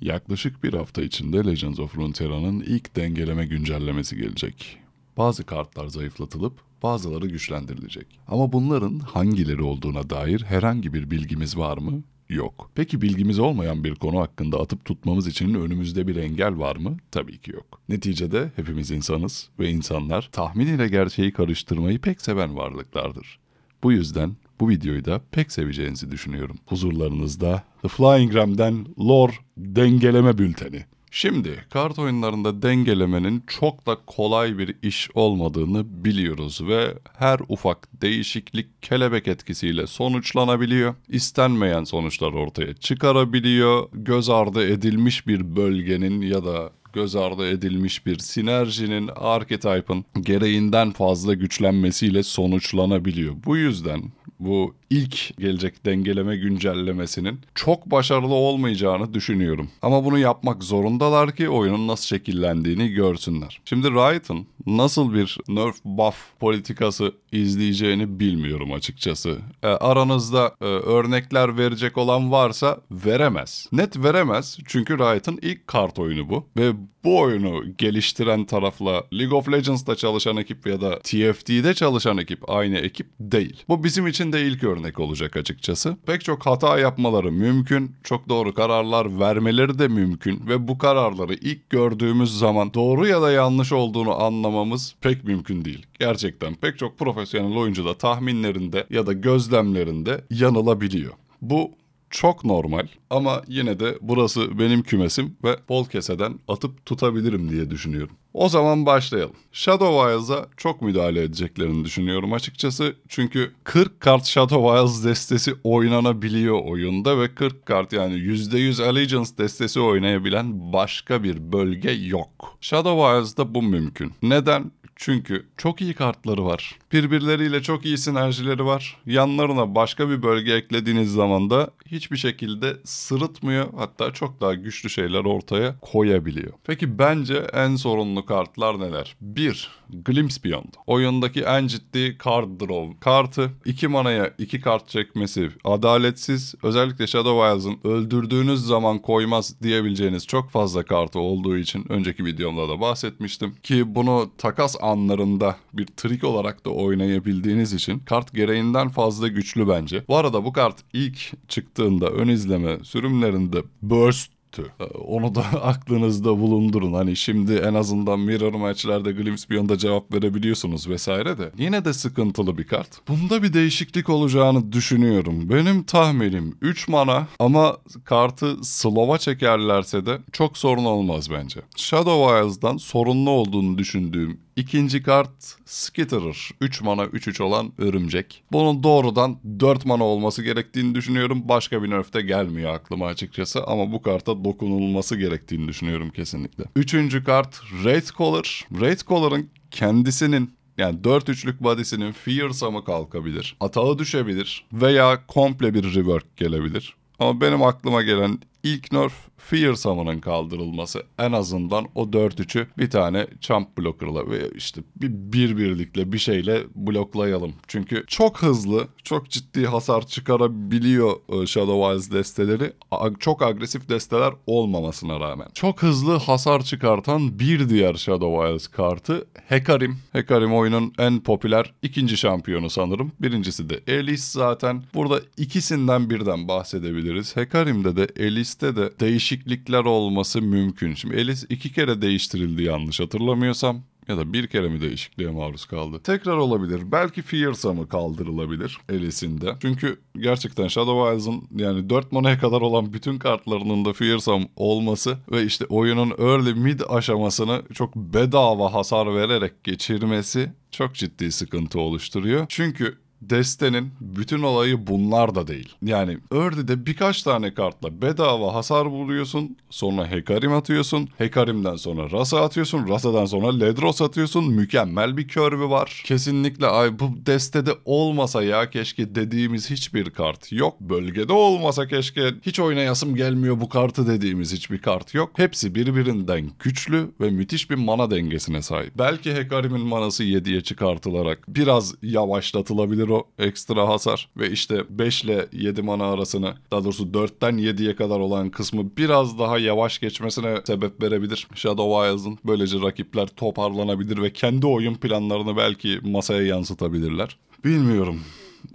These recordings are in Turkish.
Yaklaşık bir hafta içinde Legends of Runeterra'nın ilk dengeleme güncellemesi gelecek. Bazı kartlar zayıflatılıp bazıları güçlendirilecek. Ama bunların hangileri olduğuna dair herhangi bir bilgimiz var mı? Yok. Peki bilgimiz olmayan bir konu hakkında atıp tutmamız için önümüzde bir engel var mı? Tabii ki yok. Neticede hepimiz insanız ve insanlar tahmin ile gerçeği karıştırmayı pek seven varlıklardır. Bu yüzden bu videoyu da pek seveceğinizi düşünüyorum. Huzurlarınızda The Flying Ram'den lore dengeleme bülteni. Şimdi kart oyunlarında dengelemenin çok da kolay bir iş olmadığını biliyoruz ve her ufak değişiklik kelebek etkisiyle sonuçlanabiliyor. İstenmeyen sonuçlar ortaya çıkarabiliyor. Göz ardı edilmiş bir bölgenin ya da göz ardı edilmiş bir sinerjinin archetype'ın gereğinden fazla güçlenmesiyle sonuçlanabiliyor. Bu yüzden bu ilk gelecek dengeleme güncellemesinin çok başarılı olmayacağını düşünüyorum. Ama bunu yapmak zorundalar ki oyunun nasıl şekillendiğini görsünler. Şimdi Riot'ın nasıl bir nerf buff politikası izleyeceğini bilmiyorum açıkçası. E, aranızda e, örnekler verecek olan varsa veremez. Net veremez çünkü Riot'ın ilk kart oyunu bu ve bu oyunu geliştiren tarafla League of Legends'da çalışan ekip ya da TFT'de çalışan ekip aynı ekip değil. Bu bizim için de ilk örnek olacak açıkçası. Pek çok hata yapmaları mümkün, çok doğru kararlar vermeleri de mümkün ve bu kararları ilk gördüğümüz zaman doğru ya da yanlış olduğunu anlamamız pek mümkün değil. Gerçekten pek çok profesyonel oyuncu da tahminlerinde ya da gözlemlerinde yanılabiliyor. Bu çok normal ama yine de burası benim kümesim ve bol keseden atıp tutabilirim diye düşünüyorum. O zaman başlayalım. Shadow Wilds'a çok müdahale edeceklerini düşünüyorum açıkçası. Çünkü 40 kart Shadow Wilds destesi oynanabiliyor oyunda ve 40 kart yani %100 Allegiance destesi oynayabilen başka bir bölge yok. Shadow Wilds'da bu mümkün. Neden? Çünkü çok iyi kartları var. Birbirleriyle çok iyi sinerjileri var. Yanlarına başka bir bölge eklediğiniz zaman da hiçbir şekilde sırıtmıyor. Hatta çok daha güçlü şeyler ortaya koyabiliyor. Peki bence en sorunlu kartlar neler? 1. Glimpse Beyond. Oyundaki en ciddi card draw kartı. 2 manaya 2 kart çekmesi adaletsiz. Özellikle Shadow Wilds'ın öldürdüğünüz zaman koymaz diyebileceğiniz çok fazla kartı olduğu için önceki videomda da bahsetmiştim. Ki bunu takas anlarında bir trik olarak da oynayabildiğiniz için kart gereğinden fazla güçlü bence. Bu arada bu kart ilk çıktığında ön izleme sürümlerinde burst onu da aklınızda bulundurun. Hani şimdi en azından mirror matchlerde Glimpse Beyond'a cevap verebiliyorsunuz vesaire de. Yine de sıkıntılı bir kart. Bunda bir değişiklik olacağını düşünüyorum. Benim tahminim 3 mana ama kartı slow'a çekerlerse de çok sorun olmaz bence. Shadow Wilds'dan sorunlu olduğunu düşündüğüm İkinci kart Skitterer. 3 mana 3-3 olan örümcek. Bunun doğrudan 4 mana olması gerektiğini düşünüyorum. Başka bir nerfte gelmiyor aklıma açıkçası ama bu karta dokunulması gerektiğini düşünüyorum kesinlikle. Üçüncü kart Wraith Caller. Wraith Caller'ın kendisinin yani 4-3'lük body'sinin Fearsome'ı kalkabilir. Atağı düşebilir veya komple bir rework gelebilir. Ama benim aklıma gelen ilk nerf Fear Summon'ın kaldırılması. En azından o 4-3'ü bir tane Champ blocker'la ve işte bir, bir birlikle bir şeyle bloklayalım. Çünkü çok hızlı, çok ciddi hasar çıkarabiliyor e, Shadow Wilds desteleri. Çok agresif desteler olmamasına rağmen. Çok hızlı hasar çıkartan bir diğer Shadow Wilds kartı Hekarim. Hekarim oyunun en popüler ikinci şampiyonu sanırım. Birincisi de Elis zaten. Burada ikisinden birden bahsedebiliriz. Hekarim'de de Elis'te de değişiklikler olması mümkün. Şimdi Elis iki kere değiştirildi yanlış hatırlamıyorsam ya da bir kere mi değişikliğe maruz kaldı? Tekrar olabilir. Belki Fearsome'ı kaldırılabilir Elis'inde. Çünkü gerçekten Shadow Wilds'ın yani 4 manaya kadar olan bütün kartlarının da Fearsome olması ve işte oyunun early mid aşamasını çok bedava hasar vererek geçirmesi çok ciddi sıkıntı oluşturuyor. Çünkü destenin bütün olayı bunlar da değil. Yani Early'de birkaç tane kartla bedava hasar vuruyorsun. Sonra Hekarim atıyorsun. Hekarim'den sonra Rasa atıyorsun. Rasa'dan sonra Ledros atıyorsun. Mükemmel bir körvü var. Kesinlikle ay bu destede olmasa ya keşke dediğimiz hiçbir kart yok. Bölgede olmasa keşke hiç oynayasım gelmiyor bu kartı dediğimiz hiçbir kart yok. Hepsi birbirinden güçlü ve müthiş bir mana dengesine sahip. Belki Hekarim'in manası 7'ye çıkartılarak biraz yavaşlatılabilir olabilir o ekstra hasar. Ve işte 5 ile 7 mana arasını daha doğrusu 4'ten 7'ye kadar olan kısmı biraz daha yavaş geçmesine sebep verebilir. Shadow Wilds'ın böylece rakipler toparlanabilir ve kendi oyun planlarını belki masaya yansıtabilirler. Bilmiyorum.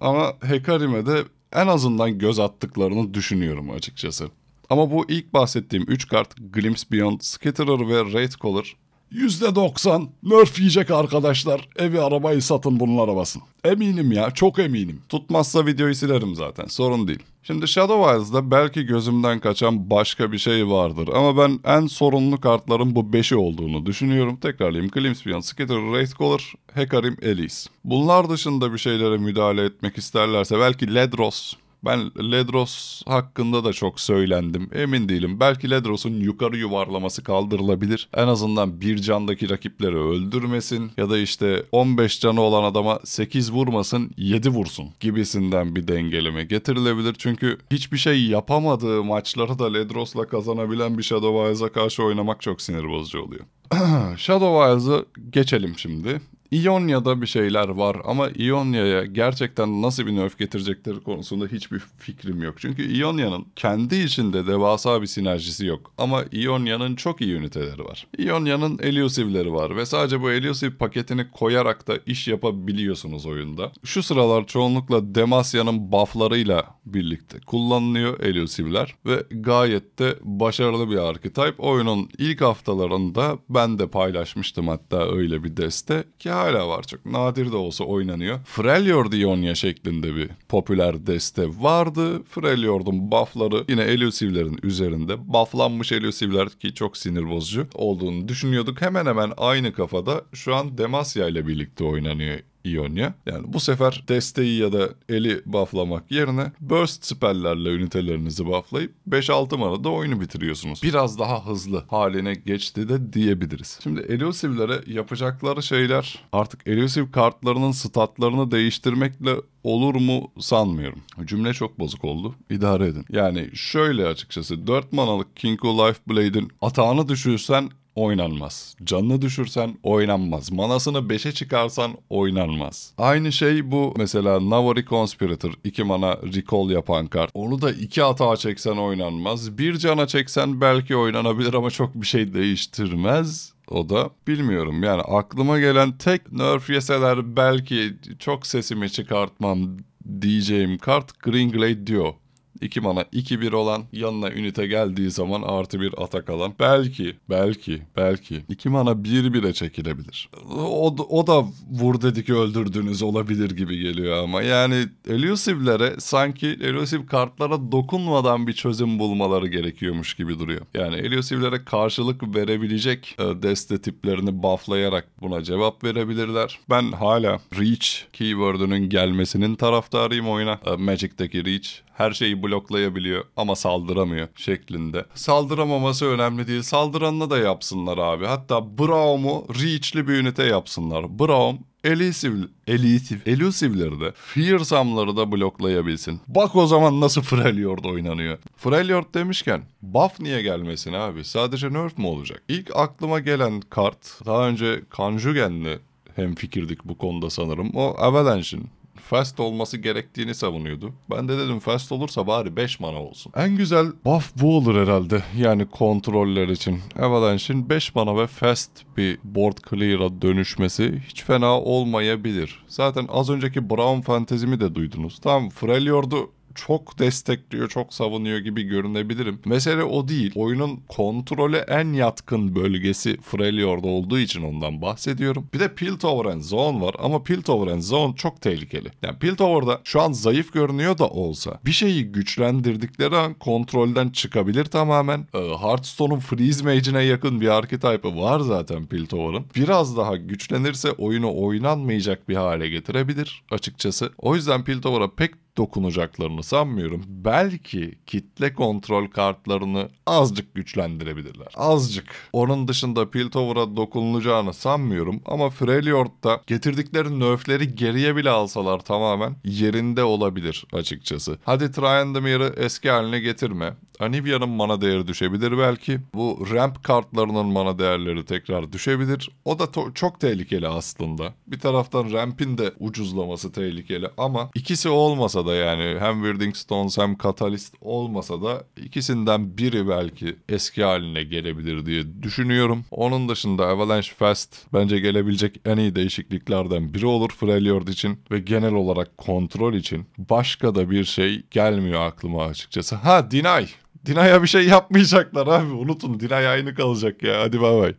Ama Hekarim'e de en azından göz attıklarını düşünüyorum açıkçası. Ama bu ilk bahsettiğim 3 kart Glimpse Beyond, Skitterer ve Raidcaller %90 nerf yiyecek arkadaşlar. Evi arabayı satın bunun arabasın. Eminim ya çok eminim. Tutmazsa videoyu silerim zaten sorun değil. Şimdi Shadow Wilds'da belki gözümden kaçan başka bir şey vardır ama ben en sorunlu kartların bu 5'i olduğunu düşünüyorum. Tekrarlayayım. Beyond, Skitter, Wraithcaller, Hekarim, Elise. Bunlar dışında bir şeylere müdahale etmek isterlerse belki Ledros, ben Ledros hakkında da çok söylendim. Emin değilim. Belki Ledros'un yukarı yuvarlaması kaldırılabilir. En azından bir candaki rakipleri öldürmesin. Ya da işte 15 canı olan adama 8 vurmasın 7 vursun gibisinden bir dengeleme getirilebilir. Çünkü hiçbir şey yapamadığı maçları da Ledros'la kazanabilen bir Shadow Wilds'a karşı oynamak çok sinir bozucu oluyor. Shadow Wilds'ı geçelim şimdi. İonya'da bir şeyler var ama İonya'ya gerçekten nasıl bir nerf getirecekleri konusunda hiçbir fikrim yok. Çünkü İonya'nın kendi içinde devasa bir sinerjisi yok. Ama İonya'nın çok iyi üniteleri var. İonya'nın Elusive'leri var ve sadece bu Elusive paketini koyarak da iş yapabiliyorsunuz oyunda. Şu sıralar çoğunlukla Demacia'nın bufflarıyla birlikte kullanılıyor Elusive'ler ve gayet de başarılı bir archetype. Oyunun ilk haftalarında ben de paylaşmıştım hatta öyle bir deste ki hala var çok nadir de olsa oynanıyor. Freljord Ionia şeklinde bir popüler deste vardı. Freljord'un buffları yine elusive'lerin üzerinde. Bufflanmış elusive'ler ki çok sinir bozucu olduğunu düşünüyorduk. Hemen hemen aynı kafada şu an Demacia ile birlikte oynanıyor Ionia. Yani bu sefer desteği ya da eli bufflamak yerine burst spelllerle ünitelerinizi bufflayıp 5-6 manada oyunu bitiriyorsunuz. Biraz daha hızlı haline geçti de diyebiliriz. Şimdi elusive'lere yapacakları şeyler artık elusive kartlarının statlarını değiştirmekle olur mu sanmıyorum. Cümle çok bozuk oldu. İdare edin. Yani şöyle açıkçası 4 manalık King of Life Blade'in atağını düşürsen oynanmaz. Canını düşürsen oynanmaz. Manasını 5'e çıkarsan oynanmaz. Aynı şey bu mesela Navari Conspirator 2 mana recall yapan kart. Onu da 2 atağa çeksen oynanmaz. Bir cana çeksen belki oynanabilir ama çok bir şey değiştirmez o da bilmiyorum. Yani aklıma gelen tek nerf yeseler belki çok sesimi çıkartmam diyeceğim kart Green Glade diyor. 2 mana 2-1 olan yanına ünite geldiği zaman artı bir atak alan. Belki, belki, belki 2 mana 1-1'e çekilebilir. O, o da vur dedik öldürdüğünüz olabilir gibi geliyor ama yani elusive'lere sanki elusive kartlara dokunmadan bir çözüm bulmaları gerekiyormuş gibi duruyor. Yani elusive'lere karşılık verebilecek e, deste tiplerini bufflayarak buna cevap verebilirler. Ben hala Reach keyword'ünün gelmesinin taraftarıyım oyuna. E, Magic'teki Reach her şeyi bloklayabiliyor ama saldıramıyor şeklinde. Saldıramaması önemli değil. Saldıranına da yapsınlar abi. Hatta Braum'u Reach'li bir ünite yapsınlar. Braum Elusive, elusive, elusive'leri de Fearsome'ları da bloklayabilsin. Bak o zaman nasıl Freljord oynanıyor. Freljord demişken buff niye gelmesin abi? Sadece nerf mi olacak? İlk aklıma gelen kart daha önce Conjugen'le hem fikirdik bu konuda sanırım. O Avalanche'in fast olması gerektiğini savunuyordu. Ben de dedim fast olursa bari 5 mana olsun. En güzel buff bu olur herhalde. Yani kontroller için. Avalanche'in 5 mana ve fast bir board clear'a dönüşmesi hiç fena olmayabilir. Zaten az önceki Brown fantezimi de duydunuz. Tamam Freljord'u çok destekliyor, çok savunuyor gibi görünebilirim. Mesele o değil. Oyunun kontrole en yatkın bölgesi Freljord olduğu için ondan bahsediyorum. Bir de Piltover and Zone var ama Piltover and Zone çok tehlikeli. Yani Piltover'da şu an zayıf görünüyor da olsa bir şeyi güçlendirdikleri an kontrolden çıkabilir tamamen. Ee, Hearthstone'un Freeze Mage'ine yakın bir archetype'ı var zaten Piltover'ın. Biraz daha güçlenirse oyunu oynanmayacak bir hale getirebilir açıkçası. O yüzden Piltover'a pek dokunacaklarını sanmıyorum. Belki kitle kontrol kartlarını azıcık güçlendirebilirler. Azıcık. Onun dışında Piltover'a dokunulacağını sanmıyorum ama Freljord'da getirdikleri nerfleri geriye bile alsalar tamamen yerinde olabilir açıkçası. Hadi Tryandamir'i eski haline getirme. Anivia'nın mana değeri düşebilir belki. Bu ramp kartlarının mana değerleri tekrar düşebilir. O da çok tehlikeli aslında. Bir taraftan rampin de ucuzlaması tehlikeli ama ikisi olmasa da yani hem Warding Stones hem Catalyst olmasa da ikisinden biri belki eski haline gelebilir diye düşünüyorum. Onun dışında Avalanche Fast bence gelebilecek en iyi değişikliklerden biri olur Freljord için ve genel olarak kontrol için. Başka da bir şey gelmiyor aklıma açıkçası. Ha Deny. Dina'ya bir şey yapmayacaklar abi. Unutun Dina'ya aynı kalacak ya. Hadi bay bay.